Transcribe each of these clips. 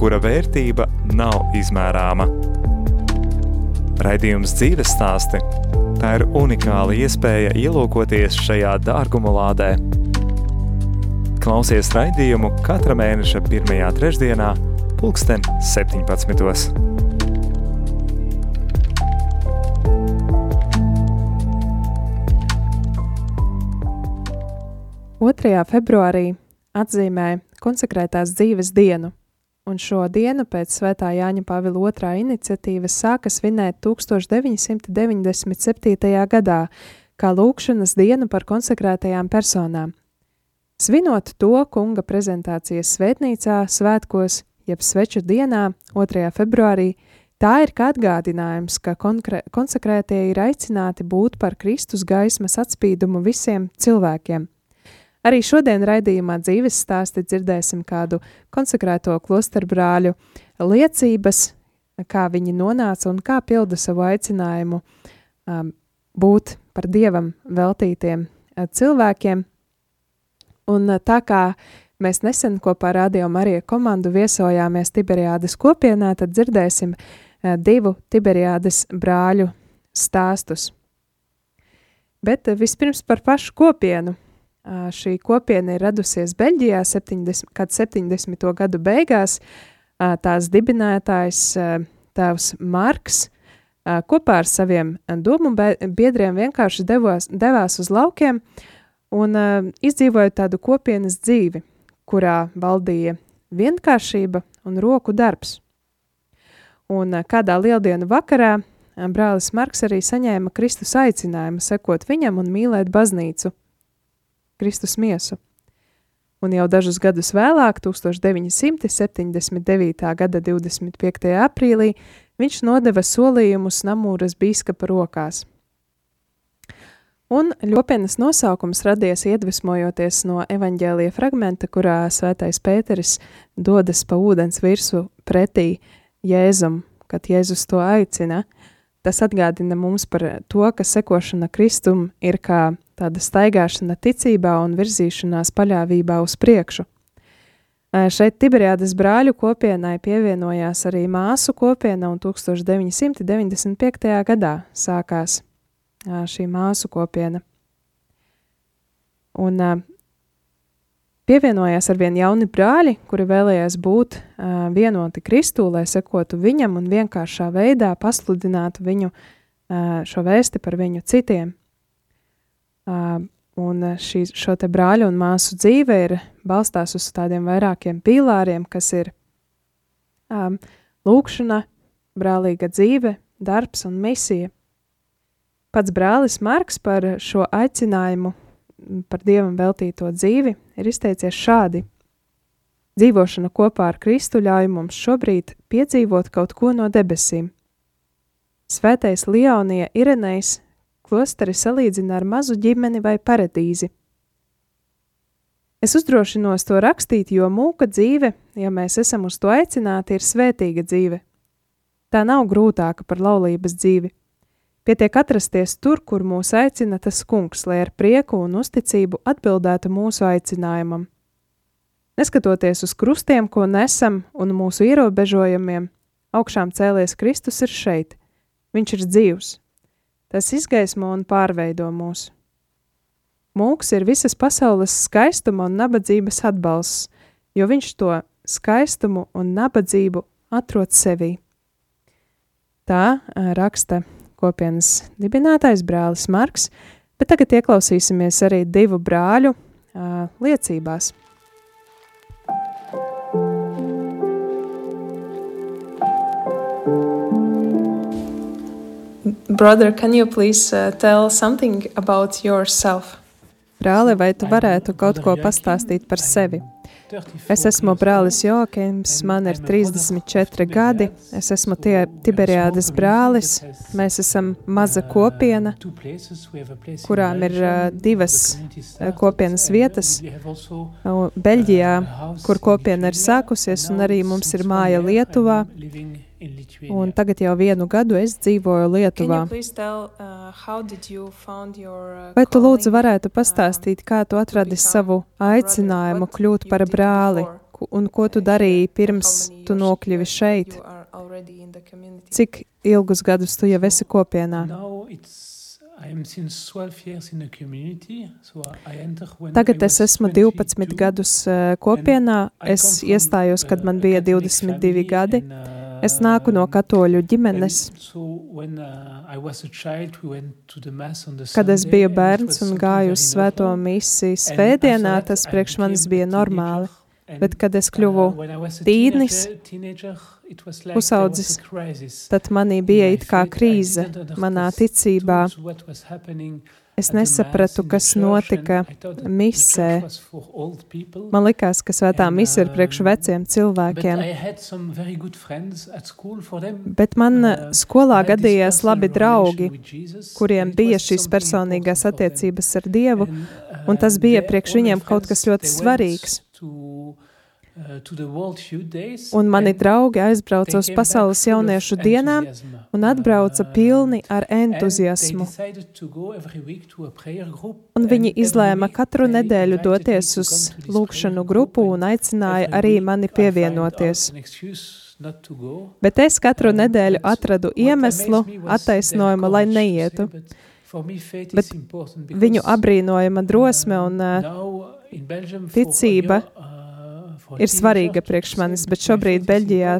kura vērtība nav izmērāma. Raidījums dzīves stāsti Tā ir unikāla iespēja ielūkoties šajā dārguma lādē. Klausies raidījumu katra mēneša pirmajā trešdienā, pulksten 17. 2. februārī atzīmē konsekrētās dzīves dienu un šo dienu pēc Svētā Jāņa Pavila otrā iniciatīvas sāka svinēt 1997. gadā, kā lūkšanas dienu par konsekrētajām personām. Svinot to kunga prezentācijas svētnīcā, svētkos, jeb sveču dienā, 2. februārī, tā ir kā atgādinājums, ka konsekrētie ir aicināti būt par Kristus gaismas atspīdumu visiem cilvēkiem – Arī šodien raidījumā dzīves stāsti dzirdēsim kādu konsekrēto klosteru brāļu liecības, kā viņi nonāca un kā pilda savu aicinājumu um, būt par dievam veltītiem uh, cilvēkiem. Un uh, tā kā mēs nesen kopā ar Radio Mariju komandu viesojāmies Tiberiādas kopienā, tad dzirdēsim uh, divu Tiberiādas brāļu stāstus. Bet uh, vispirms par pašu kopienu – Šī kopiena ir radusies Beļģijā 70, kad 70. gadu beigās. Tās dibinātājs tēvs Marks kopā ar saviem domu biedriem vienkārši devos, devās uz laukiem un izdzīvoja tādu kopienas dzīvi, kurā valdīja vienkāršība un roku darbs. Un kādā lieldienu vakarā brālis Marks arī saņēma Kristus aicinājumu sekot viņam un mīlēt baznīcu – Kristus miesu. Un jau dažus gadus vēlāk, 1979. gada 25. aprīlī, viņš nodeva solījumus Namūras bīskapa rokās. Un ļopienas nosaukums radies iedvesmojoties no evaņģēlija fragmenta, kurā svētais Pēteris dodas pa ūdens virsu pretī Jēzum, kad Jēzus to aicina. Tas atgādina mums par to, ka sekošana Kristum ir kā tāda staigāšana ticībā un virzīšanās paļāvībā uz priekšu. Šeit Tiberiādas brāļu kopienai pievienojās arī māsu kopiena, un 1995. gadā sākās šī māsu kopiena. Un pievienojās ar vien jauni brāļi, kuri vēlējās būt vienoti Kristū, lai sekotu viņam un vienkāršā veidā pasludinātu viņu šo vēsti par viņu citiem. Un šī, šo te brāļu un māsu dzīve ir balstās uz tādiem vairākiem pīlāriem, kas ir um, lūkšana, brālīga dzīve, darbs un misija. Pats brālis Marks par šo aicinājumu par Dievam veltīto dzīvi ir izteicies šādi. Dzīvošana kopā ar Kristu ļauj mums šobrīd piedzīvot kaut ko no debesīm. Svētais Leonija Irenejs klosteri salīdzina ar mazu ģimeni vai paradīzi. Es uzdrošinos to rakstīt, jo mūka dzīve, ja mēs esam uz to aicināti, ir svētīga dzīve. Tā nav grūtāka par laulības dzīvi. Pietiek atrasties tur, kur mūs aicina tas kungs, lai ar prieku un uzticību atbildētu mūsu aicinājumam. Neskatoties uz krustiem, ko nesam, un mūsu ierobežojumiem, augšām cēlies Kristus ir šeit. Viņš ir dzīvs, Tas izgaismo un pārveido mūs. Mūks ir visas pasaules skaistuma un nabadzības atbalsts, jo viņš to skaistumu un nabadzību atrod sevī. Tā raksta kopienas dibinātais brālis Marks, bet tagad ieklausīsimies arī divu brāļu uh, liecībās. Brother, can you please uh, tell something about yourself? Brāli, vai tu varētu kaut ko pastāstīt par sevi? Es esmu brālis Joakims, man ir 34 gadi, es esmu tie Tiberiādes brālis, mēs esam maza kopiena, kurām ir uh, divas uh, kopienas vietas Beļģijā, kur kopiena ir sākusies, un arī mums ir māja Lietuvā. Un tagad jau vienu gadu es dzīvoju Lietuvā. Tell, uh, your, uh, Vai tu lūdzu varētu pastāstīt, kā tu atradi savu aicinājumu kļūt par brāli un ko tu darīji pirms tu nokļuvi šeit? Cik ilgus gadus tu jau esi kopienā? Tagad es esmu 12 gadus uh, kopienā. Es iestājos, kad man bija 22 gadi. Es nāku no katoļu ģimenes. Kad es biju bērns un gāju uz svēto misiju svētdienā, tas priekš manis bija normāli. Bet, kad es kļuvu tīdnis, pusaudzis, tad manī bija it kā krīze manā ticībā. Es nesapratu, kas notika misē. Man likās, ka svētā mise ir priekš veciem cilvēkiem. Bet man skolā gadījās labi draugi, kuriem bija šīs personīgās attiecības ar Dievu, un tas bija priekš viņiem kaut kas ļoti svarīgs. Un mani draugi aizbrauca uz pasaules jauniešu dienām un atbrauca pilni ar entuziasmu. Un viņi izlēma katru nedēļu doties uz lūkšanu grupu un aicināja arī mani pievienoties. Bet es katru nedēļu atradu iemeslu, attaisnojumu, lai neietu. Bet viņu abrīnojama drosme un uh, ticība ir svarīga priekš manis, bet šobrīd Beļģijā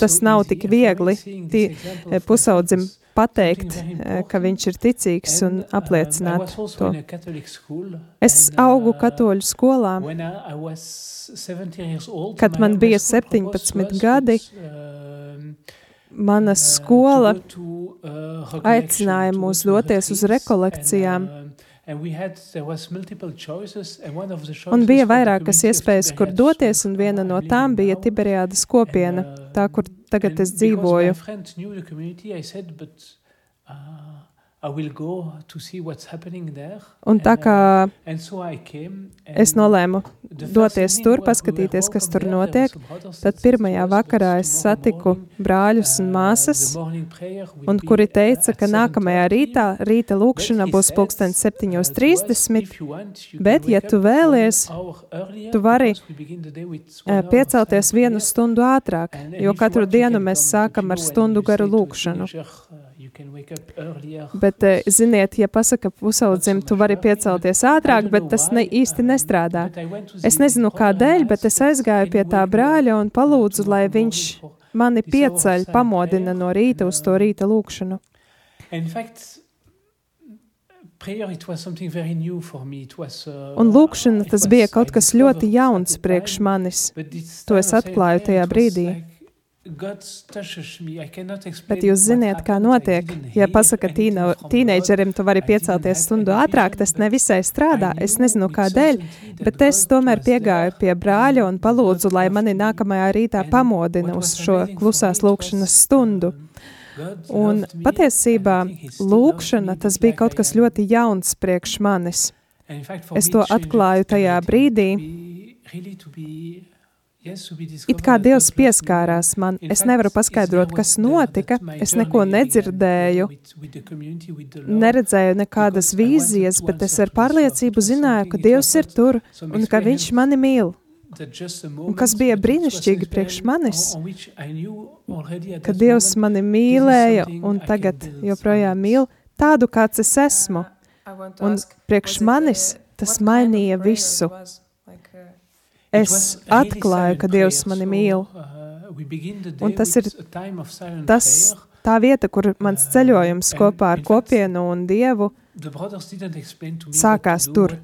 tas nav tik viegli tī, pusaudzim pateikt, ka viņš ir ticīgs un apliecināt to. Es augu katoļu skolā. Kad man bija 17 gadi, mana skola aicināja mūs doties uz rekolekcijām. Un bija vairākas iespējas, kur doties, un viena no tām bija Tiberiādas kopiena, tā, kur tagad es dzīvoju. Un tā kā es nolēmu doties tur, paskatīties, kas tur notiek, tad pirmajā vakarā es satiku brāļus un māsas, un kuri teica, ka nākamajā rītā, rīta lūkšana būs pulksten 7.30, bet, ja tu vēlies, tu vari piecelties vienu stundu ātrāk, jo katru dienu mēs sākam ar stundu garu lūkšanu. Bet, eh, ziniet, ja pasaka pusaudzim, tu vari piecelties ātrāk, bet tas ne, īsti nestrādā. Es nezinu kādēļ, bet es aizgāju pie tā brāļa un palūdzu, lai viņš mani pieceļ, pamodina no rīta uz to rīta lūkšanu. Un lūkšana tas bija kaut kas ļoti jauns priekš manis. To es atklāju tajā brīdī. Bet jūs ziniet, kā notiek. Ja pasaka tīno, tīneidžerim, tu vari piecelties stundu ātrāk, tas nevisai strādā. Es nezinu, kādēļ, bet es tomēr piegāju pie brāļa un palūdzu, lai mani nākamajā rītā pamodina uz šo klusās lūkšanas stundu. Un patiesībā lūkšana tas bija kaut kas ļoti jauns priekš manis. Es to atklāju tajā brīdī, It kā Dievs pieskārās man, es nevaru paskaidrot, kas notika, es neko nedzirdēju, neredzēju nekādas vīzijas, bet es ar pārliecību zināju, ka Dievs ir tur un ka Viņš mani mīl. Un kas bija brīnišķīgi priekš manis, ka Dievs mani mīlēja un tagad joprojām mīl tādu, kāds es esmu. Un priekš manis tas mainīja visu. Es atklāju, ka Dievs mani mīl. Un tas ir tas, tā vieta, kur mans ceļojums kopā ar kopienu un Dievu sākās tur.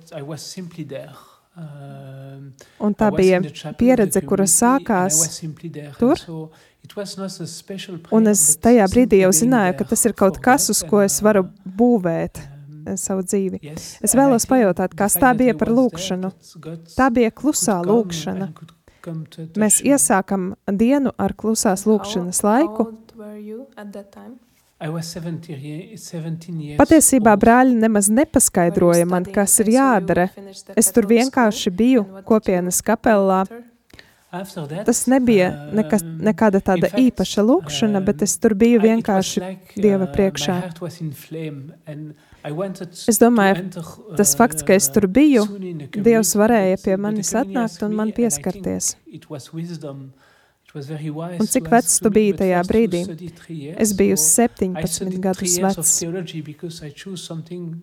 Un tā bija pieredze, kura sākās tur. Un es tajā brīdī jau zināju, ka tas ir kaut kas, uz ko es varu būvēt. Eh, savu dzīvi. Es vēlos pajautāt, kas tā bija par lūkšanu. Tā bija klusā lūkšana. Mēs iesākam dienu ar klusās lūkšanas laiku. old were you at that time? I was 17, ye- 17 years Patiesībā brāļi nemaz nepaskaidroja man, kas ir jādara. Es tur vienkārši biju kopienas kapelā. Tas nebija nekas, um, nekāda tāda īpaša lūkšana, bet es tur biju vienkārši Dieva uh, priekšā. Es to domāju, enter, tas fakts, ka es uh, tur biju, Dievs varēja pie manis atnākt un man pieskarties. it was wisdom. It was very wise Un cik vecs tu biji tajā brīdī? Es biju so I 17 studied gadus vecs. theology because I chose something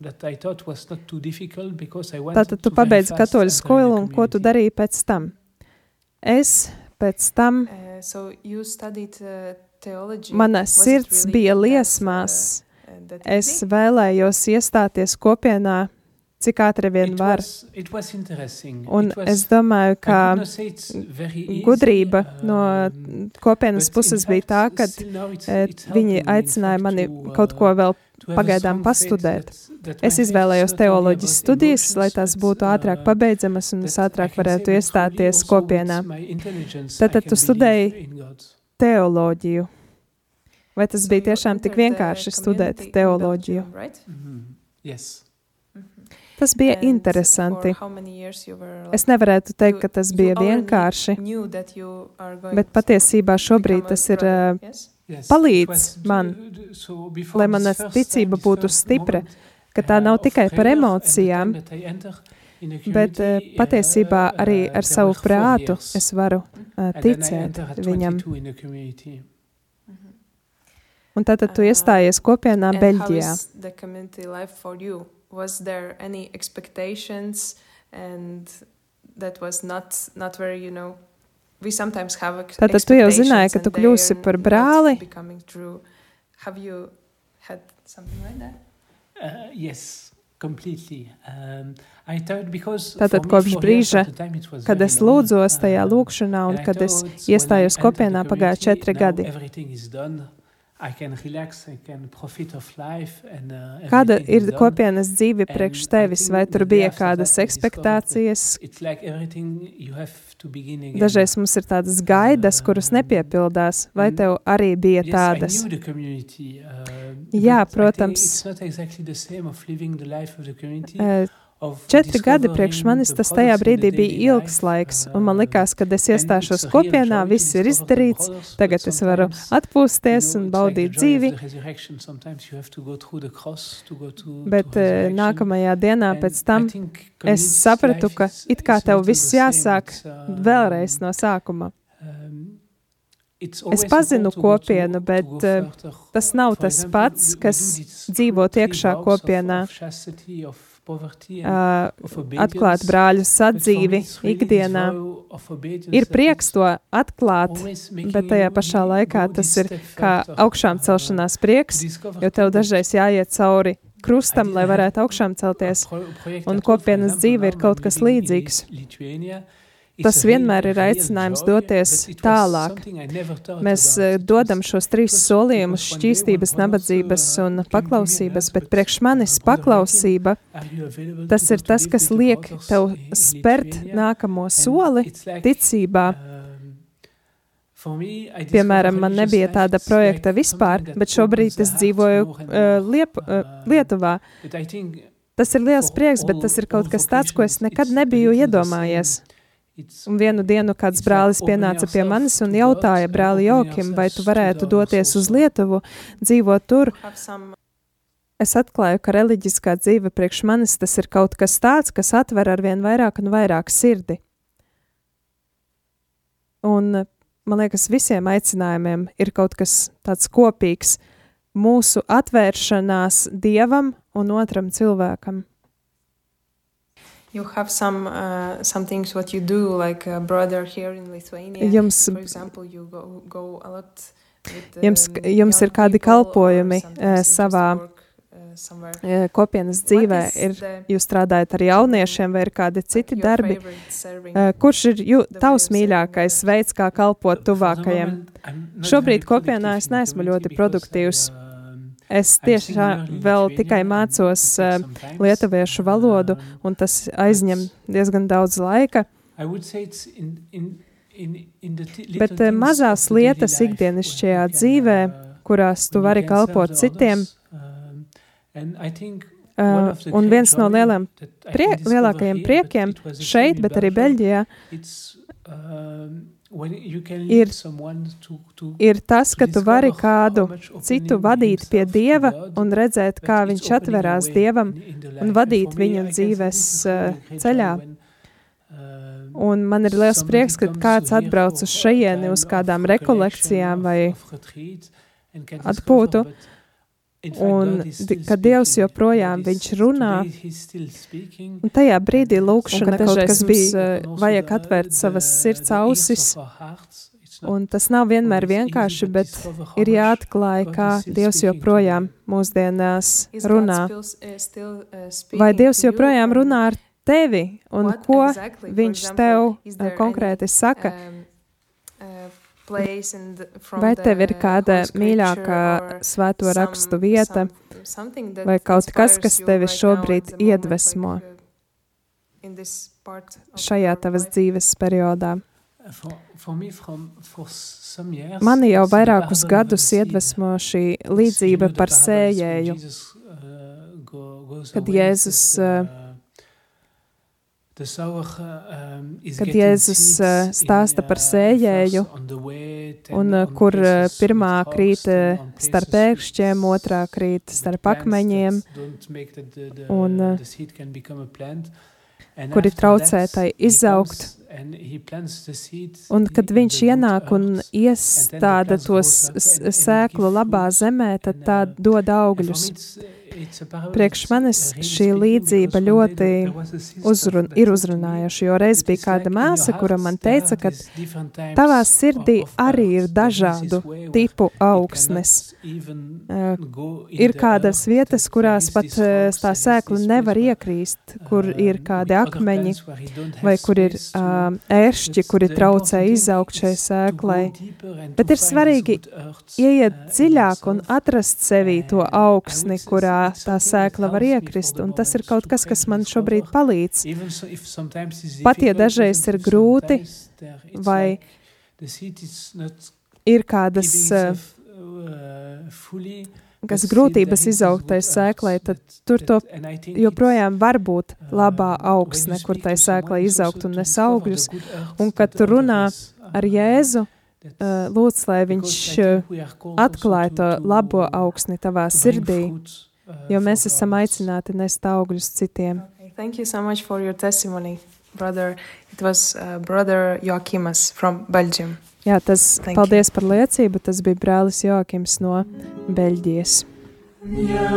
that I thought was not too difficult because I wanted Tātad tu pabeidzi katoļu skolu un ko tu darīji pēc tam? Es pēc tam, Uh, so you studied uh, theology. mana sirds really bija liesmās. Uh, uh, Es vēlējos iestāties kopienā, cik ātri vien var. Un es domāju, ka gudrība no um, kopienas puses bija tā, ka eh, viņi aicināja mani to, kaut ko uh, vēl pagaidām pastudēt. Es izvēlējos teoloģijas studijas, lai tās būtu ātrāk uh, pabeidzamas un es ātrāk varētu iestāties kopienā. Tātad tu studēji. Teoloģiju. Vai tas So bija tiešām tik vienkārši studēt teoloģiju? Belgium, right? Mhm. Yes. Tas bija And interesanti. Es nevarētu teikt, ka tas bija vienkārši, bet patiesībā šobrīd tas ir, uh, yes? Palīdz man, so lai mana ticība būtu stipra, ka tā uh, nav tikai par emocijām, bet uh, patiesībā arī ar savu prātu es varu ticēt viņam. 22 in the community. Un tātad tu Uh, iestājies kopienā Beļģijā. is the community life for you? Was there any expectations and that was not not very, you know, we sometimes have Tātad tu jau zināji, ka tu kļūsi par brāli. Have you had something like that? Uh, yes, completely. Um, I thought because Tātad kopš brīža, at the time it was Kad es lūdzos tajā um, lūkšanā un kad es iestājos kopienā pagāja četri gadi. Everything is done. I can relax, I can profit of life and, uh, Kāda ir kopienas dzīve priekš tevis? Vai tur bija kādas ekspektācijas? It's like everything you have to begin again. Dažreiz mums ir tādas gaidas, kuras nepiepildās. Vai And- tev arī bija tādas? Uh, Jā, protams. Četri gadi priekš manis tas tajā brīdī bija ilgs laiks, un man likās, kad es iestāšos kopienā, viss ir izdarīts, tagad es varu atpūsties un baudīt dzīvi, bet eh, nākamajā dienā pēc tam es sapratu, ka it kā tev viss jāsāk uh, vēlreiz no sākuma. um, Es pazinu kopienu, bet, eh, tas nav tas pats, kas three iekšā kopienā. Atklāt brāļu sadzīvi ikdienā. Ir prieks to atklāt, bet tajā pašā laikā tas ir kā augšām celšanās prieks, jo tev dažreiz jāiet cauri krustam, lai varētu augšām celties. un kopienas dzīve ir kaut kas līdzīgs. Tas vienmēr ir aicinājums doties tālāk. Mēs It dodam šos trīs solījumus šķīstības, nabadzības uh, un paklausības, bet "But, priekš uh, manis paklausība, tas ir tas, kas liek tev spērt Lithuania?" nākamo soli ticībā. um, Piemēram, man nebija tāda projekta vispār, bet šobrīd es dzīvoju uh. Liep, uh, Um, Lietuvā. Tas ir liels prieks, bet tas ir kaut kas tāds, ko es nekad nebiju iedomājies. Un vienu dienu kāds brālis pienāca pie manis un to jautāja brāli Jokim, vai tu varētu doties uz. Lietuvu, dzīvot tur. Es atklāju, ka reliģiskā dzīve priekš manis tas ir kaut kas tāds, kas atver ar vien vairāk un vairāk sirdi. Un man liekas, visiem aicinājumiem ir kaut kas tāds kopīgs - mūsu atvēršanās dievam un otram cilvēkam. You have some uh, some things what you do, like a brother here in Lithuania. Jums, For example, you go go a lot. With, Jums- um, jums ir kādi kalpojumi, just savā work, uh, eh, kopienas dzīvē ir, jūs strādājat ar jauniešiem vai ir kādi citi darbi. Eh, Kurš ir jū, tavs mīļākais serving veids, kā kalpot tuvākajiem? Šobrīd kopienā es neesmu ļoti produktīvs. Es tieši vēl tikai mācos uh, lietuviešu valodu, Um, un tas aizņem diezgan daudz laika. Bet, eh, mazās lietas ikdienišķajā dzīvē, uh, kurās tu vari kalpot citiem. Uh, un viens no lieliem prie, lielākajiem priekiem šeit, bet arī Beļģijā, um, Ir- ir tas, ka tu vari kādu citu vadīt pie Dieva un redzēt, kā viņš atverās Dievam un vadīt say dzīves, uh, ceļā. um, Un man ir liels prieks, ka kāds atbrauc uz šejieni uz kādām rekolekcijām vai atpūtu, fact un ka Dievs joprojām viņš runā. Un tajā brīdī lūkšana kaut kas bija, and also vajag atvērt savas sirds ausis, un tas nav vienmēr vienkārši, bet ir much jāatklāj, God kā Dievs joprojām mūsdienās runā. uh, uh, Vai Dievs joprojām runā ar tevi, un ko viņš tev uh, konkrēti saka? um, uh, place in the, from Vai tev ir kāda mīļākā svēto rakstu vieta, vai kaut kas, kas tevi šobrīd iedvesmo? uh, šajā tavas dzīves periodā? Years, Mani jau vairākus gadus iedvesmo šī līdzība par sējēju. Uh, Kad Jēzus, uh, the sower, uh, um, is kad getting Jēzus, uh, stāsta par uh, sējēju, Un uh, kur pirmā krīt starp pēkšķiem, otrā krīt starp akmeņiem, Un, kuri traucē tai izaugt. Un kad viņš ienāk un iestāda plants to grows up s- and- and it sēklu labā zemē, tad tā dod augļus. Priekš manis šī līdzība ļoti Uzrun, ir uzrunājuši, jo reiz "It bija kāda māsa, kura man teica, ka tavā sirdī arī ir dažādu tipu augsnes. in Ir kādas vietas, kurās pat rocks, tā sēkla nevar iekrīst, kur um, ir kādi akmeņi, vai kur ir ēršķi, kuri traucē izaugt šai sēklai. Bet ir svarīgi Ieiet dziļāk un atrast sevī to augsni, kurā it's tā sēkla var iekrist, un tas ir kaut kas, kas man šobrīd palīdz. Pat ja dažreiz ir grūti, vai Ir kādas, uh, uh, fully, kas grūtības there is this izaugtai good sēklai, tad tur to joprojām var būt labā uh, you augsne, kur tai sēklai izaugt un nes augļus. Un kad tu runā is, ar uh, Jēzu, uh, lūdz, lai viņš because I uh, think we are called also atklāj to- labo augsni tavā sirdī, uh, jo mēs esam aicināti nest augļus citiem. Thank you so much for your testimony, brother. It was uh, brother Joachimas from Belgium. Jā, tas Thank paldies par liecību. Tas bija brālis Joakims no Beļģijas. Spirit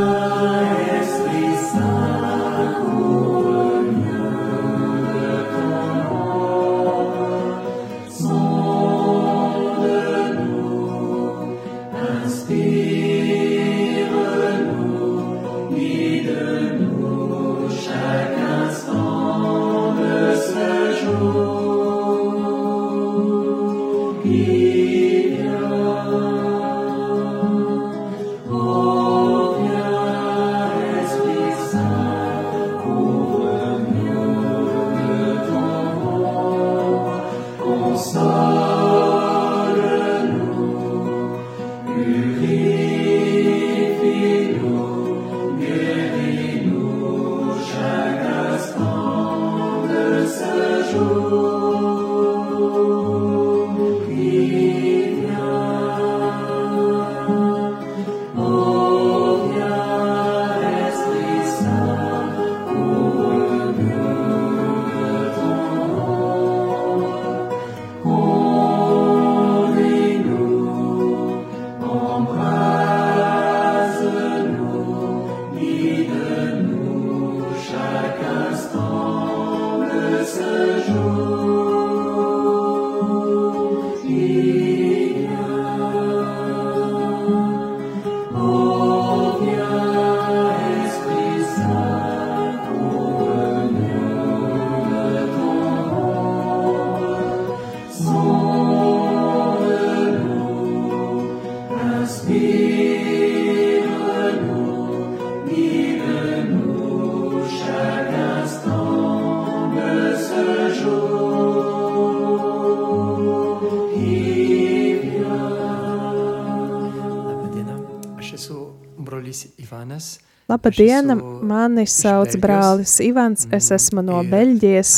Esmu mani sauc brālis Ivans, es Mm, esmu no Beļģijas,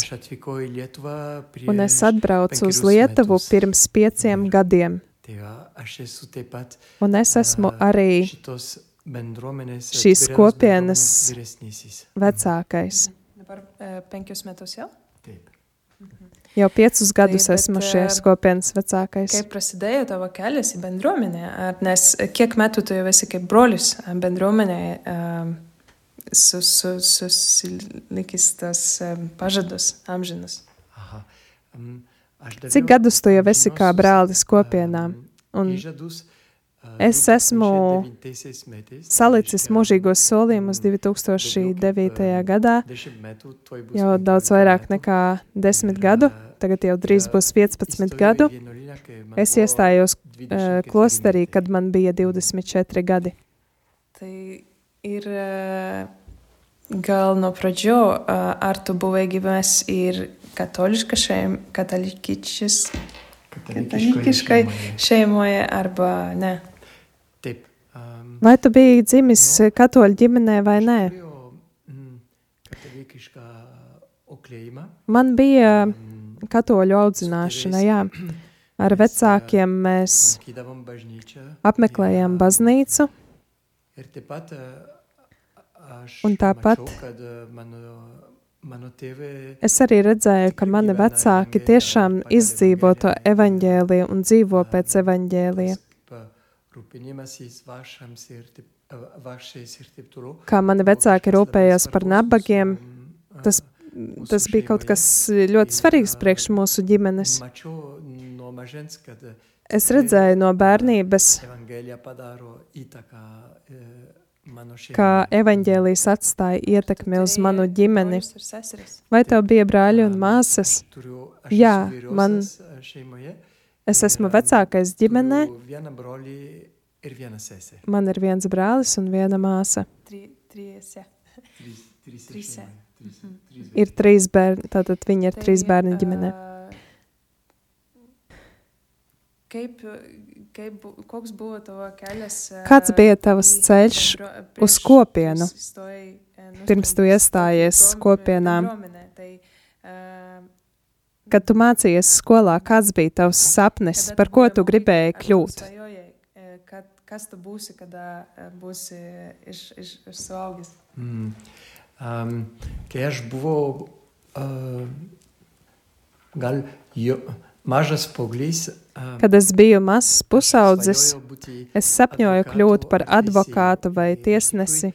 un es atbraucu uz Lietuvu pirms pieciem gadiem. Taip pat Un es esmu arī šīs kopienas vecākais. Dabar e, penkius metus jau. Taip. Jau piecus gadus bet, esmu ā, šīs kopienas vecākais. Kaip prasidėjo tavo kelias į bendruomenę? Nes kiek metų tu jau esi kaip brolius ā, bendruomenėje ā, su, su, susilikis tas ā, pažadus amžinus? Aha. Daviau Cik gadus tu jau esi kā brālis kopienā? Un es esmu 2009 metais, Salicis mūžīgos solījumus mm, 2009. gadā, dešimt metų, tuoj bus jau 15 daudz vairāk nekā 10 Ir, gadu, tagad jau drīz būs 15 įstojau į gadu. man Es iestājos 24 uh, klosterī, kad man bija 24 gadi. Tai ir ā, gal no pradžių, ā, ar tu buvai gyvenęs ir katoliška šeim, katalikiškas katalikiškai šeimoje. arba ne? Taip. Um, Vai tu biji dzimis katoļu ģimenē vai nē? mm. Man bija Mm, katoļu audzināšana, jā. Ar vecākiem mēs apmeklējām baznīcu, Un tāpat Es arī redzēju, ka mani vecāki tiešām izdzīvo to evaņģēliju un dzīvo pēc evaņģēlija. Kā mani vecāki rūpējās par nabagiem, tas, tas bija kaut kas ļoti svarīgs priekš mūsu ģimenes. Es redzēju no bērnības, kā evaņģēlijs atstāja ietekmi uz manu ģimeni. Vai tev bija brāļi un māsas? Jā, man-. Es esmu vecākais ģimenē, man ir viens brālis un viena māsa. Tri, trijose. Trys, šeimoje. Trys, trys Ir trīs bērni, tātad viņi ir trīs Tai, bērni ģimenē. ā, Kaip, kaip, buvo kelias? ā, Kāds bija tavs ceļš uz kopienu? ā, Pirms tu iestājies kopienā? Kad tu mācījies skolā, kāds bija tavs sapnis, par ko tu gribēji kļūt? Kad, kas tu būsi, kada ā, būsi iš, iš, iš suaugęs? Um, kai aš buvau uh, gal jo, mažas paauglys, um, Kad es biju mazs pusaudzis, es sapņoju kļūt par ar advokātu vai tiesnesi,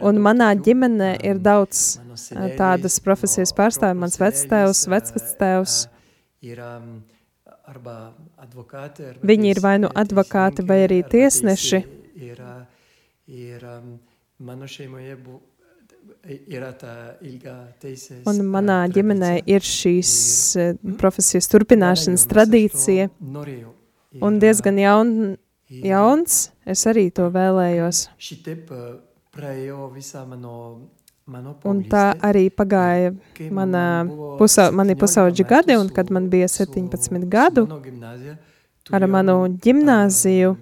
un manā ģimenē ir um, daudz senelis, tādas profesijas mano pārstāvji, mans vectēvs, proprosenelis, vecvectēvs. advokāti, arba Viņi ir vai nu advokāti vai arī tiesneši. ir um, mano šeimoje bu, yra ta ilga teisės. Un manā ģimenē ir šīs ā, profesijas turpināšanas tradīcija, un diezgan jaun, jauns. Es arī to vēlējos. Un tā arī pagāja Kai mana man buvo pusa, mani 17 pusauģi metų gadi, un kad man bija su- 17 su gadu, ar manu ģimnāziju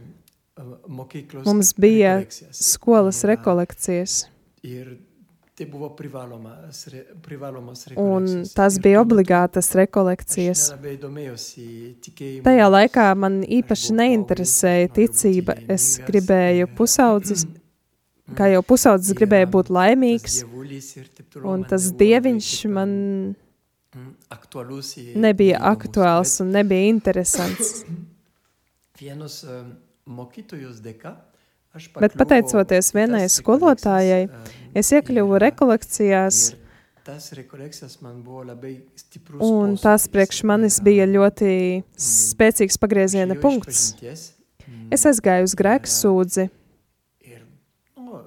mums bija rekolekcijas. skolas rekolekcijas, Un tās bija obligātas rekolekcijas. Tajā laikā man īpaši neinteresēja ticība. Es gribēju ir- pusaudzis, Mm. kā jau pusaudzis gribēju būt laimīgs, un tas dieviņš man mm, nebija aktuāls un nebija interesants. Vienos um, mokytojos dēka aš Bet pateicoties vienai skolotājai, um, Es iekļuvu rekolekcijās, un tās priekš manis bija ļoti spēcīgs pagrieziena punkts. Es aizgāju uz grēku sūdzi, nu,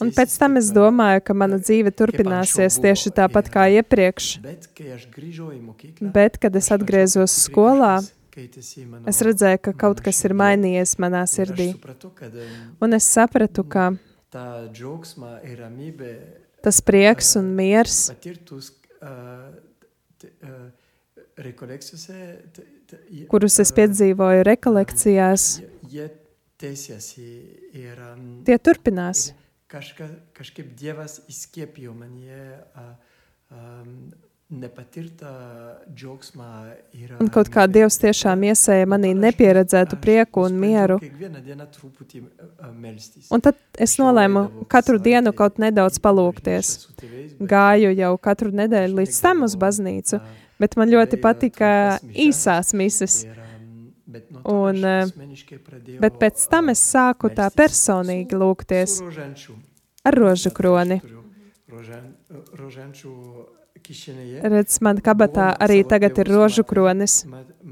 un pēc tam es domāju, ka mana dzīve turpināsies tieši tāpat kā iepriekš. Bet, kad es atgriezos skolā, es redzēju, ka kaut kas ir mainījies manā sirdī. Un es sapratu, ka tas prieks un miers, kurus es piedzīvoju rekolekcijās, tie turpinās. kažka, kažkaip Dievas įskiepijo manyje a, nepatirtą džiaugsmą ir Un kaut kā Dievs tiešām iesēja manī nepieredzētu prieku un mieru. Un tad es nolēmu katru dienu kaut nedaudz palūkties. Gāju jau katru nedēļu līdz tam uz baznīcu, bet man ļoti patika īsās mises. Un, eh, Bet pēc tam es sāku tā personīgi lūgties ar rožu kroni. Redz, man kabatā arī tagad ir rožu kronis.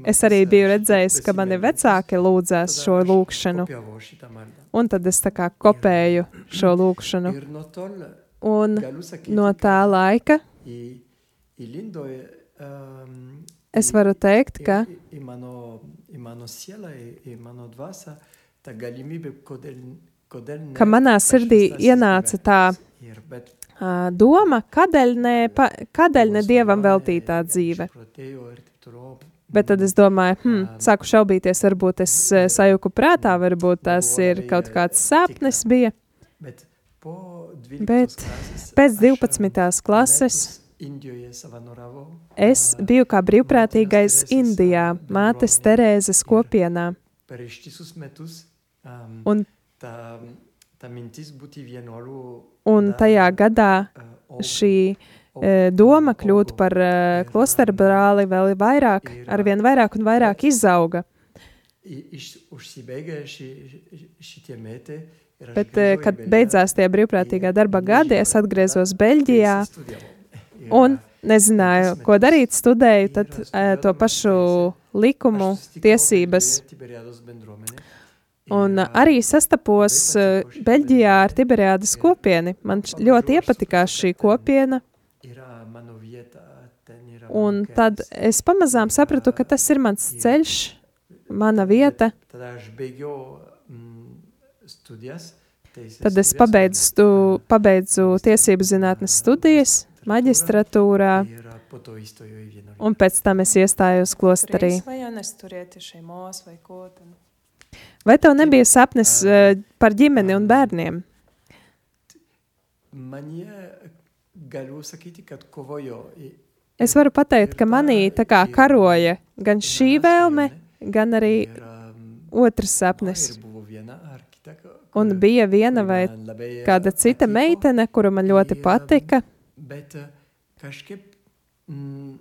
Es arī biju redzējis, ka mani vecāki lūdzās šo lūkšanu, un tad es tā kā kopēju šo lūkšanu. Un no tā laika es varu teikt, ka ka manā sirdī ienāca tā doma, kādēļ ne, pa, kādēļ ne dievam veltītā dzīve. Bet tad es domāju, hm, sāku šaubīties, varbūt es sajūku prātā, varbūt tas ir kaut kāds sapnis bija. Bet, po 12 Bet klasės Pēc aš, 12. klases es biju kā brīvprātīgais Indijā, mātes. Terēzes kopienā. Un, un tajā gadā uh, šī e, doma kļūt par e, klosteru brāli vēl vairāk, arvien vairāk un vairāk izauga. Bet, kad beidzās tie brīvprātīgā darba gadi, es atgriezos Beļģijā un nezināju, ko darīt. Studēju tad to pašu likumu, tiesības. Un arī sastapos e, Beļģijā ar Tiberiādas kopieni. Man ļoti iepatikās šī kopiena, un tad es pamazām sapratu, ka tas ir mans ceļš, mana vieta. Tad Tad es pabeidzu, stu, pabeidzu tiesību zinātnes studijas, maģistratūrā, un pēc tam es iestājos klosterī. Svajones turėti šeimos, vaikų. Ten. Vai tev nebija sapnis eh, par ģimeni un bērniem? Es varu pateikt, ka manī tā kā karoja gan šī vēlme, gan arī um, otrs sapnis. ko- Un bija viena vai kāda cita meitene, kura man ļoti Ir, patika, Bet kažkaip mm,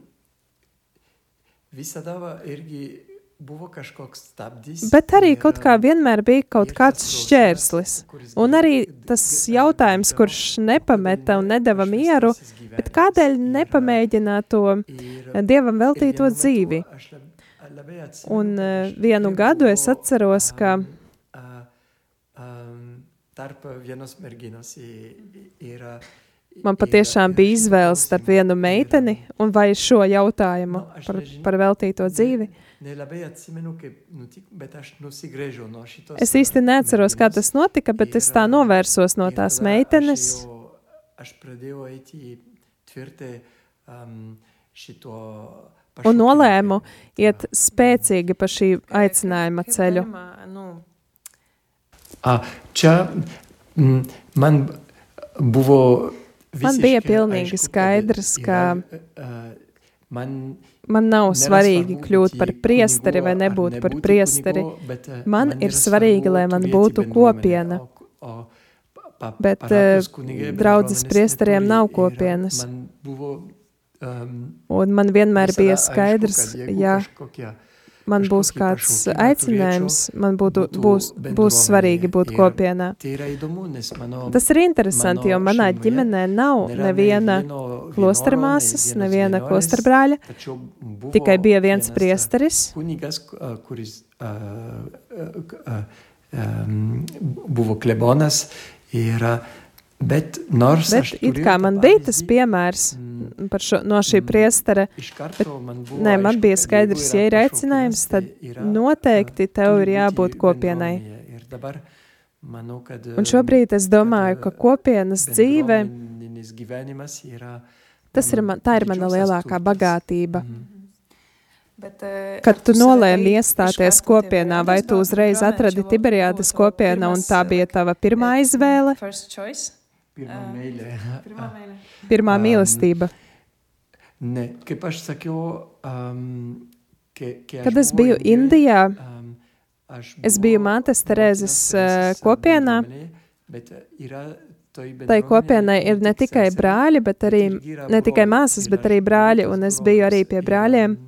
visada va irgi. Bet arī kaut kā eh, vienmēr bija kaut kāds šķērslis. Un arī tas jautājums, kurš nepameta un nedeva ne mieru, bet kādēļ nepamēģināt to ir- Dievam veltīto dzīvi? Un eh, vienu gadu es atceros, ka man patiešām bija izvēle starp vienu meiteni un vai šo jautājumu par, par veltīto dzīvi. Nelabai atsimenu, kaip nutiko, bet aš nusigrėžiau nuo šitos. Es īsti neatceros, kā tas notika, bet es tā novērsos no tās meitenes. Aš, ėjau, aš pradėjau eiti tvirtai um, šito Un pašaukimo nolēmu keliu. iet spēcīgi pa šī aicinājuma Kaip ceļu. galima, Nu, A, čia mm, man buvo. Man bija pilnīgi aišku, kad skaidrs, ka yra, uh, man nav svarīgi kļūt par priesteri vai nebūt par priesteri. uh, Man ir svarīgi, lai man būtu kopiena. Bet, eh, draudzes priesteriem nav ir kopienas. Um, Un man vienmēr bija skaidrs, ja man būs kāds aicinājums, man būtu, būs, būs svarīgi būt kopienā. Tas ir interesanti, jo manā ģimenē nav neviena nei vieno klostra vienuolio, nei māsas, vienos neviena vienuolės, klostra brāļa, tačiau buvo tikai bija viens priesteris, buvo klebonas ir a, bet nors bet it kā man bija tas piemērs mm, par šo, no šī Mm. priestera, buvo Nē, man bija skaidrs, ja ir aicinājums, tad noteikti tev ir jābūt kopienai. Un šobrīd es domāju, ka kopienas dzīve, tas ir man, tā ir mana lielākā bagātība. Mhm. Bet, Kad tu nolēmi iestāties kopienā, vai tu uzreiz atradi Tiberiādas kopienu, un tā bija tava pirmā izvēle. Pirmā Ah. meile. Pirmā mēne. pirmā Um, mīlestība? Ne, kaip aš sakiau, um, ke, ke Kad es biju Indijā, um, es biju Mātes Terēzes uh, kopienā. Tai kopienai ir ne tikai brāļi, bet arī ne tikai māsas, bet arī brāļi, un es biju arī pie brāļiem.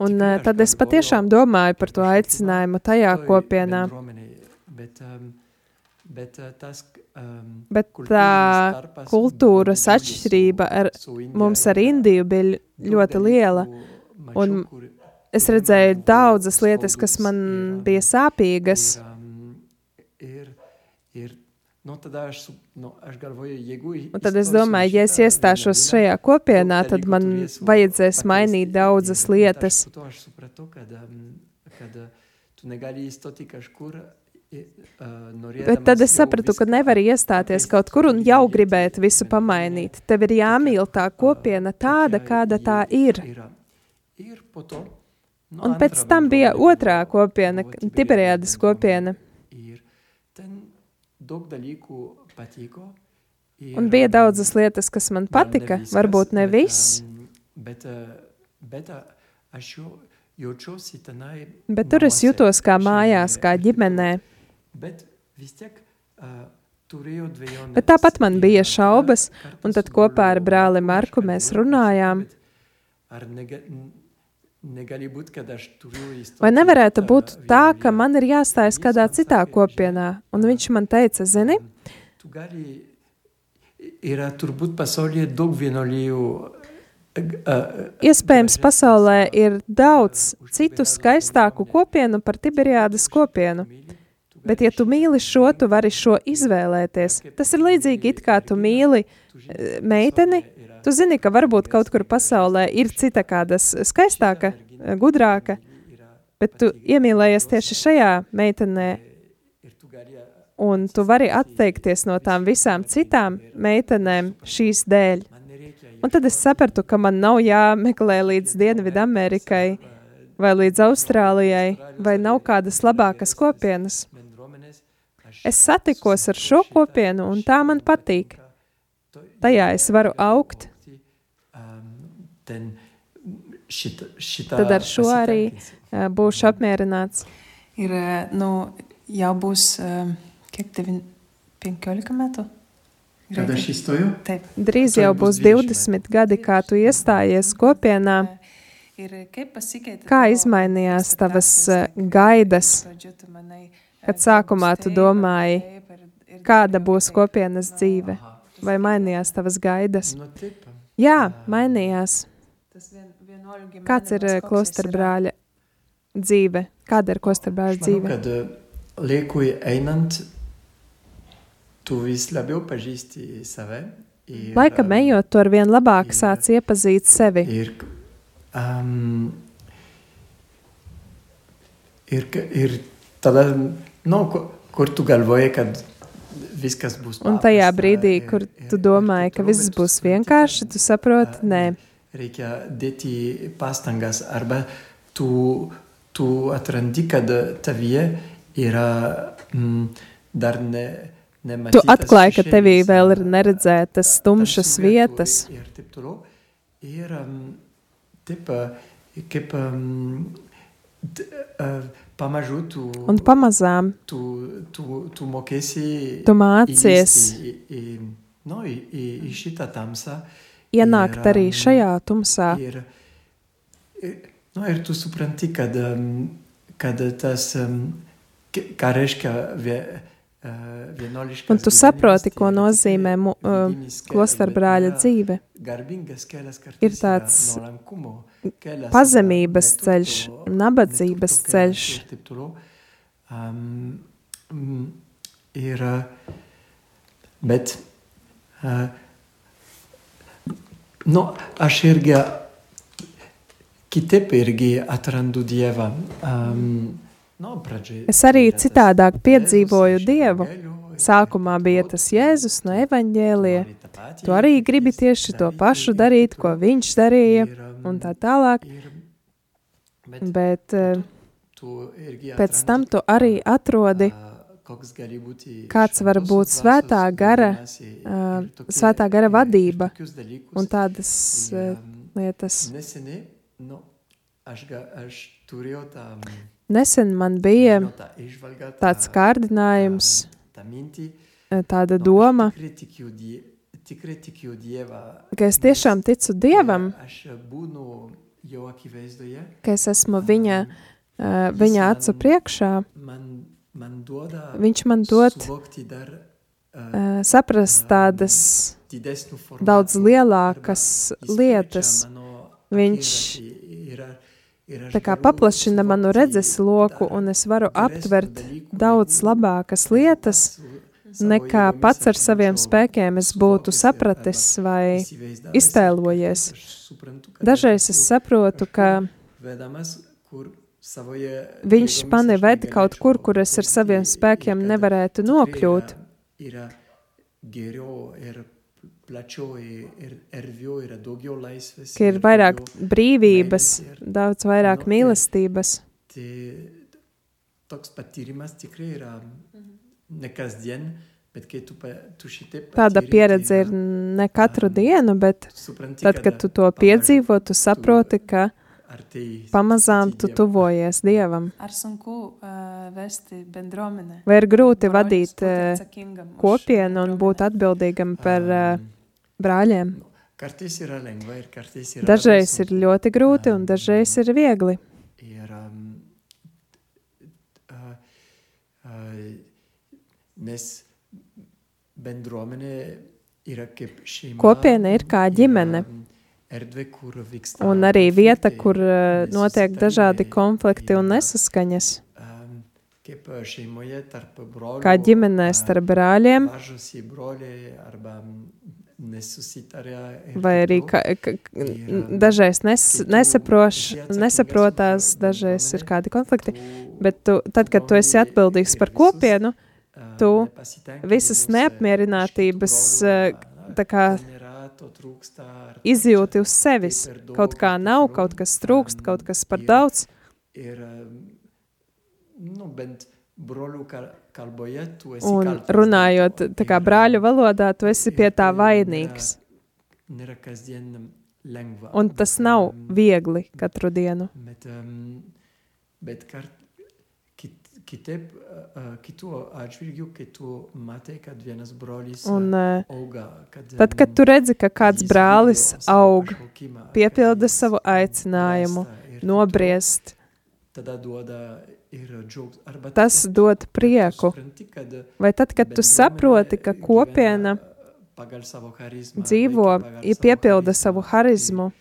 Un uh, tad es patiešām domāju par to aicinājumu tajā kopienā. Bet, um, bet, uh, tas, um, Bet tā kultūras atšķirība ar, mums ar Indiju bija ļoti liela. un Es redzēju daudzas lietas, kas man bija sāpīgas. Ir, nu, nu, Un tad es domāju, ja es iestāšos šajā kopienā, tad man vajadzēs mainīt daudzas lietas. Um, uh, tu negali įstoti kažkur. Bet tad es sapratu, ka nevar iestāties kaut kur un jau gribēt visu pamainīt. Tev ir jāmīl tā kopiena tāda, kāda tā ir. Un pēc tam bija otrā kopiena, Tiberiādas kopiena. Un bija daudzas lietas, kas man patika, varbūt ne viss, Bet, bet bet tur es jutos kā mājās, kā toliau. Bet vis tiek uh. Bet tāpat man bija šaubas, un tad kopā ar brāli Marku mēs runājām. Vai nevarētu būt tā, ka man ir jāstājas kādā citā kopienā? Un viņš man teica, zini, iespējams pasaulē ir daudz citu skaistāku kopienu par Tiberiādas kopienu. Bet, ja tu mīli šo, tu vari šo izvēlēties. Tas ir līdzīgi, it kā tu mīli eh, meiteni. Tu zini, ka varbūt kaut kur pasaulē ir cita kāda skaistāka, eh, gudrāka, bet tu iemīlējies tieši šajā meitenē, un tu vari atteikties no tām visām citām meitenēm šīs dēļ. Un tad es sapratu, ka man nav jāmeklē līdz Dienvidamerikai vai līdz Austrālijai, vai nav kādas labākas kopienas. Es satikos ar šo kopienu, un tā man patīk. Tajā es varu augt, tad ar šo arī uh, būšu apmierināts. Ir, eh, nu, jau būs, eh, kiek tev, 15 metų? Kad įstojau, Taip. Drīz jau būs būs 20 20 gadi, kā tu iestājies kopienā. Kā izmainījās tavas eh, gaidas, kad eh, sākumā tu domāji, kāda būs kopienas dzīve? vai mainījās tavas gaidas? Jā, mainījās. Kāds ir jis yra. klosterbrāļa dzīve? Kāda ir klosterbrāļa Aš manau, dzīve? kad uh, laikui einant, tu vis labiau pažįsti save. Ir, Laika um, ejot, tu ar vien labāk sāc iepazīt sevi. Ir, um, ir, ir tada, nu, ko- kur tu galvoji, kad viskas būs Un tajā paprasta brīdī, ir- kur ir- tu ir domāji, taip ka toliau, viss bet tu būs supranti, vienkārši, kad, tu saproti, uh, nē. Reikia dėti pastangas arba tu, tu atrandi, kad tavyje yra mm, dar ne. Tu nematytas atklāji, ka tevī šešėlis, vēl ir a, neredzētas a, tumšas tamsių vietų vietas. Ir taip toliau. Ir um, taip, a, kaip um, d, a, pamažu tu, Un pamazām tu, tu, tu mokėsi tu mācies į, nu, į, į, į šitą tamsą. ienākt ir, arī um, šajā tumsā. Ir, nu, ir tu supranti, kad, um, kad tas, um, k- ką reiškia vie, uh, vienuoliškas Un tu saproti, ko nozīmē uh, klosterbrāļa yra dzīve. Ir tāds pazemības ceļš, nabadzības ceļš. ir uh, bet, uh, nu, aš irgi kitaip irgi atrandu Dievą. Um, nu, Es arī citādāk piedzīvoju Dievu. Sākumā bija tas Jēzus no evaņģēlija. Tu arī gribi tieši to pašu darīt, ko viņš darīja. Um, un tā tālāk, bet eh, pēc tam tu arī atrodi, koks gali būti kāds var būt svētā dvasios gara, tokie- svētā gara vadība un tādas ā, lietas. Nu, Nesen man bija tāds kārdinājums, eh, tāda nu, doma, Ka es tiešām ticu Dievam, jo akivaizdoje. ka es esmu viņa, eh, viņa acu priekšā. Viņš man dod eh, saprast tādas daudz lielākas lietas. Viņš tā kā paplašina manu suvokti redzes loku, dar un es varu aptvert daudz labākas lietas, nekā pats ar saviem spēkiem es būtu sapratis vai iztēlojies. Dažreiz es saprotu, ka viņš mani aš ved kaut kur, kur es ar saviem spēkiem nevarētu nokļūt. Ka ir ir vairāk brīvības, daudz vairāk mīlestības. Toks patyrimas tikrai yra ne kasdien, bet kai tu, pa, tu šitaip Tāda patyri, pieredze ir ne katru dienu, bet supranti, tad, kad tu to piedzīvo, tu saproti, ka pamazām tu tuvojies Dievam. Ar sunku uh, vesti bendruomenę? Vai ir grūti vadīt už kopienu un būt atbildīgam par brāļiem? Ir kartais yra. Dažreiz ir ļoti grūti un dažreiz ir viegli. Ir, um, uh, uh, nes bendruomenė yra kaip šeima. Kopiena ir kā ģimene. yra Erdvė, kur vyksta. Un arī vieta, kur eh, notiek dažādi konflikti un nesaskaņas. um, Kaip uh, šeimoje tarp brolių. Kā ģimenē uh, starp brāļiem, Važosi broliai arba vai arī ka, ka, dažreiz nes, nesaproš, nesaprotās, dažreiz ir kādi konflikti. Bet tu, tad, kad tu esi atbildīgs par kopienu, tu visas neapmierinātības, eh, kā izjūti uz sevis. Kaut kā nav, kaut kas trūkst, kaut kas par daudz. Un runājot tā kā brāļu valodā, tu esi pie tā vainīgs. Un tas nav viegli katru dienu. Bet, um, bet kart, kit, kitaip, uh, kitų atžvilgių, kai tu matai, kad vienas brolis Un uh, eh, auga, kad, tad, kad tu redzi, ka kāds brālis aug, piepilda savu aicinājumu, nobriest, tas dod prieku. Vai tad, kad tu saproti, ka kopiena dzīvo, ja piepilda savu harizmu,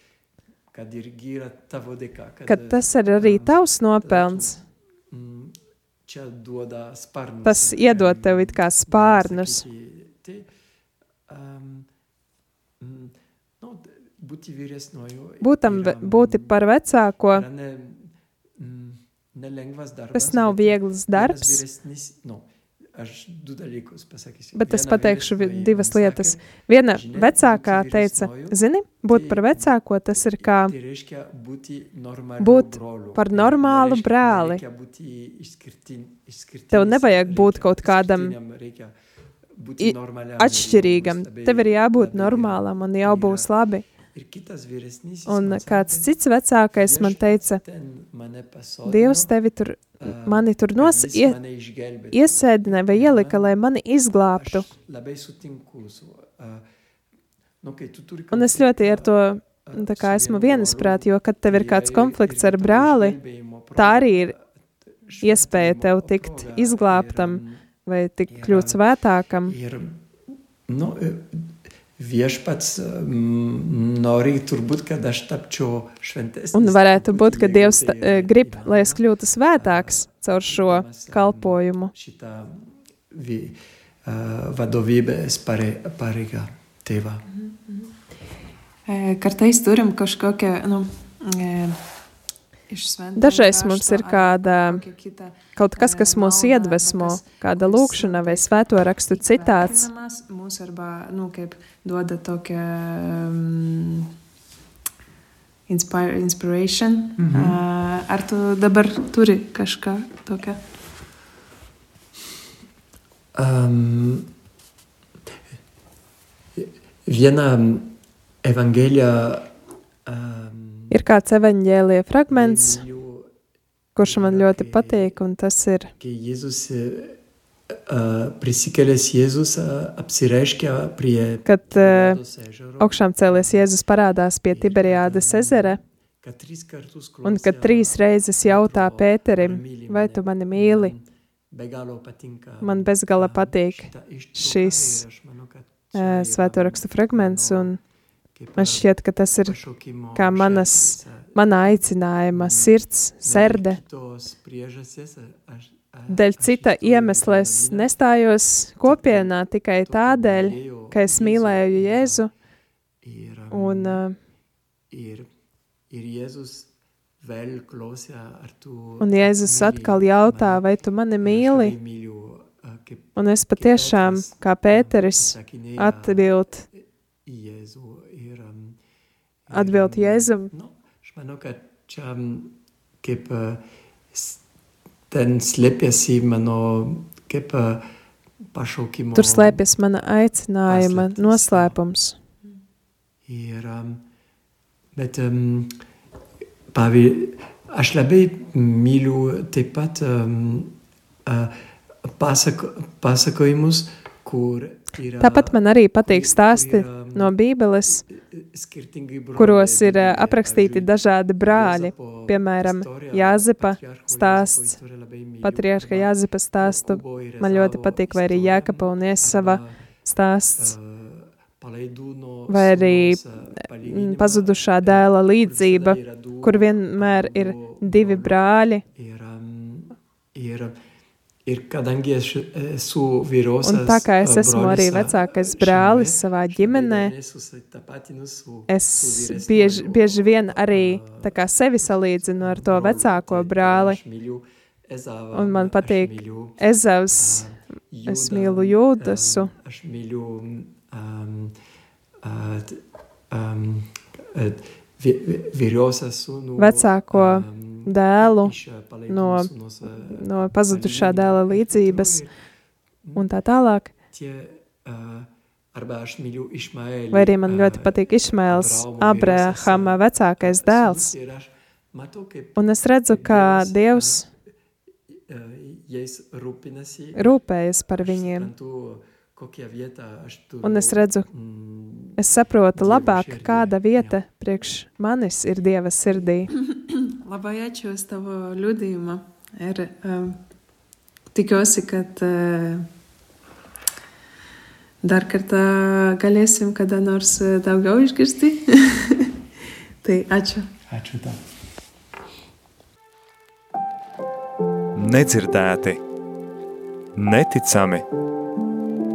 Kad tas ir arī tavs nopelns. Tas iedod tev it kā spārnus. um, mm, nu. Būtam, būti par vecāko, mm, tas nav viegls darbs, bet es pateikšu divas lietas. Viena vecākā teica, zini, būt par vecāko tas ir kā Būt par normālu brāli. Tev nevajag būt kaut kādam atšķirīgam. ir Tev ir jābūt normālam un jau būs labi. Un kāds cits vecākais man "Viešpats teica, Dievs tevi tur, mani tur nos, ie, mane išgelbėtų." iesēdināja vai ielika, lai mani izglābtu. Nu, Un es ļoti ar to tā kā esmu vienisprāt, jo, kad tev ir kāds konflikts ar brāli, tā arī ir iespēja tev tikt izglābtam. vai tik kļūt svētākam. Ir, nu, viešpats mm, nori turbūt, kad aš tapčiau šventesnis. Un varētu būt, ka truputį, Dievs jeigu ta- tai eh, grib, yra lai es kļūtu svētāks caur šo kalpojumu. Šitā vi, uh, vadovības pare, pareiga tēvā. E, Kartais turim kažkokią, nu, e, iš šventojo Dažreiz mums ir kāda, kaut kas, kas mūs iedvesmo, kāda lūkšana vai svēto rakstu citāts. nu, um, inspiration. Mm -hmm. uh, ar tu dabar turi kažką tokio? Um, viena evangelija. Ir kāds evaņģēlija fragments, kurš man ļoti patīk, un tas ir. Kad augšām cēlies Jēzus parādās pie Tiberiādas ezera, un kad trīs reizes jautā Pēterim, vai tu mani mīli, man bezgala patīk uh, svēto rakstu fragments, un man šķiet, ka tas ir kā manas, mana aicinājuma sirds, serde. Dēļ cita iemesla es nestājos kopienā tikai tādēļ, ka es mīlēju Jēzu. Un, uh, un Jēzus atkal jautā, vai tu mani mīli? Un es patiešām, kā Pēteris, atbild, atbild Jēzum ten slēpjas mano kaip pašaukimo. Tur slēpjas mana aicinājuma noslēpums. Ir, bet, um, pavyzdžiui, aš labai myliu taip pat um, uh, pasako, pasakojimus, kur yra. Tāpat man arī patīk stāsti no Bībeles, kuros ir aprakstīti dažādi brāļi, piemēram, Jāzepa stāsts, patriarha Jāzepa stāstu, man ļoti patīk, vai arī Jēkapa un Iesava stāsts, vai arī pazudušā dēla līdzība, kur vienmēr ir divi brāļi. Ir, ir, Ir, kadangi es esmu vīros, un tā kā es esmu arī vecākais brālis savā ģimenē, es bieži, bieži vien arī sevi salīdzinu ar to vecāko brāli. Un man patīk Ezavs, es mīlu Jūdasu. Sunu. Vecāko um, dēlu no, no pazudušā dēla līdzības un tā tālāk. Vai arī man ļoti patīk Išmaels, Abrahama vecākais dēls. Un es redzu, ka Dievs rūpējas par viņiem. Un es redzu, es saprotu labāk, kāda vieta priekš manis ir Dieva sirdī. Uz tavo liūdėjimą. Ir um, tikiuosi, kad uh, dar kartą galėsim kada nors daugiau išgirsti. tai ačiū. Ačiū tau. Nedzirdēti, neticami,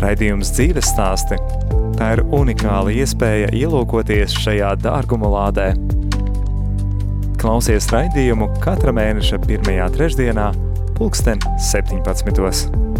Raidījums dzīves stāsti – tā ir unikāla iespēja ielūkoties šajā dārgumu lādē – Klausies raidījumu katra mēneša pirmajā trešdienā, pulksten 17.